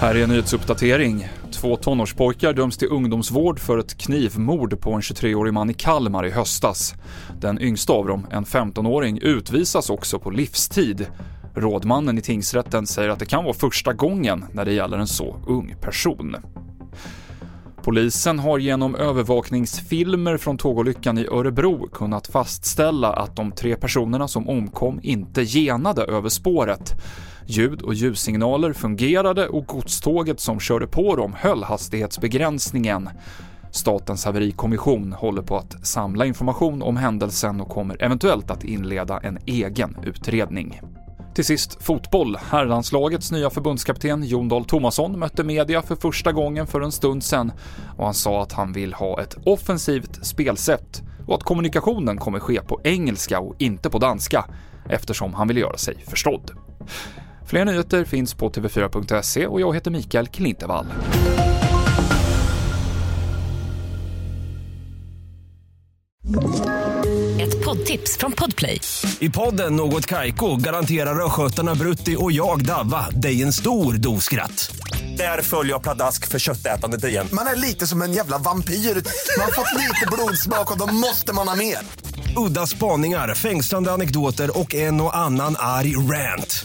Här är en nyhetsuppdatering. Två tonårspojkar döms till ungdomsvård för ett knivmord på en 23-årig man i Kalmar i höstas. Den yngsta av dem, en 15-åring, utvisas också på livstid. Rådmannen i tingsrätten säger att det kan vara första gången när det gäller en så ung person. Polisen har genom övervakningsfilmer från tågolyckan i Örebro kunnat fastställa att de tre personerna som omkom inte genade över spåret. Ljud och ljussignaler fungerade och godståget som körde på dem höll hastighetsbegränsningen. Statens haverikommission håller på att samla information om händelsen och kommer eventuellt att inleda en egen utredning. Till sist fotboll. Herrlandslagets nya förbundskapten Jon Dahl Tomasson mötte media för första gången för en stund sedan och han sa att han vill ha ett offensivt spelsätt och att kommunikationen kommer ske på engelska och inte på danska eftersom han vill göra sig förstådd. Fler nyheter finns på tv4.se och jag heter Mikael Klintevall. Ett poddtips från Podplay. I podden Något Kaiko garanterar östgötarna Brutti och jag, Davva, dig en stor dos skratt. Där följer jag pladask för köttätandet igen. Man är lite som en jävla vampyr. Man har fått lite blodsmak och då måste man ha mer. Udda spaningar, fängslande anekdoter och en och annan arg rant.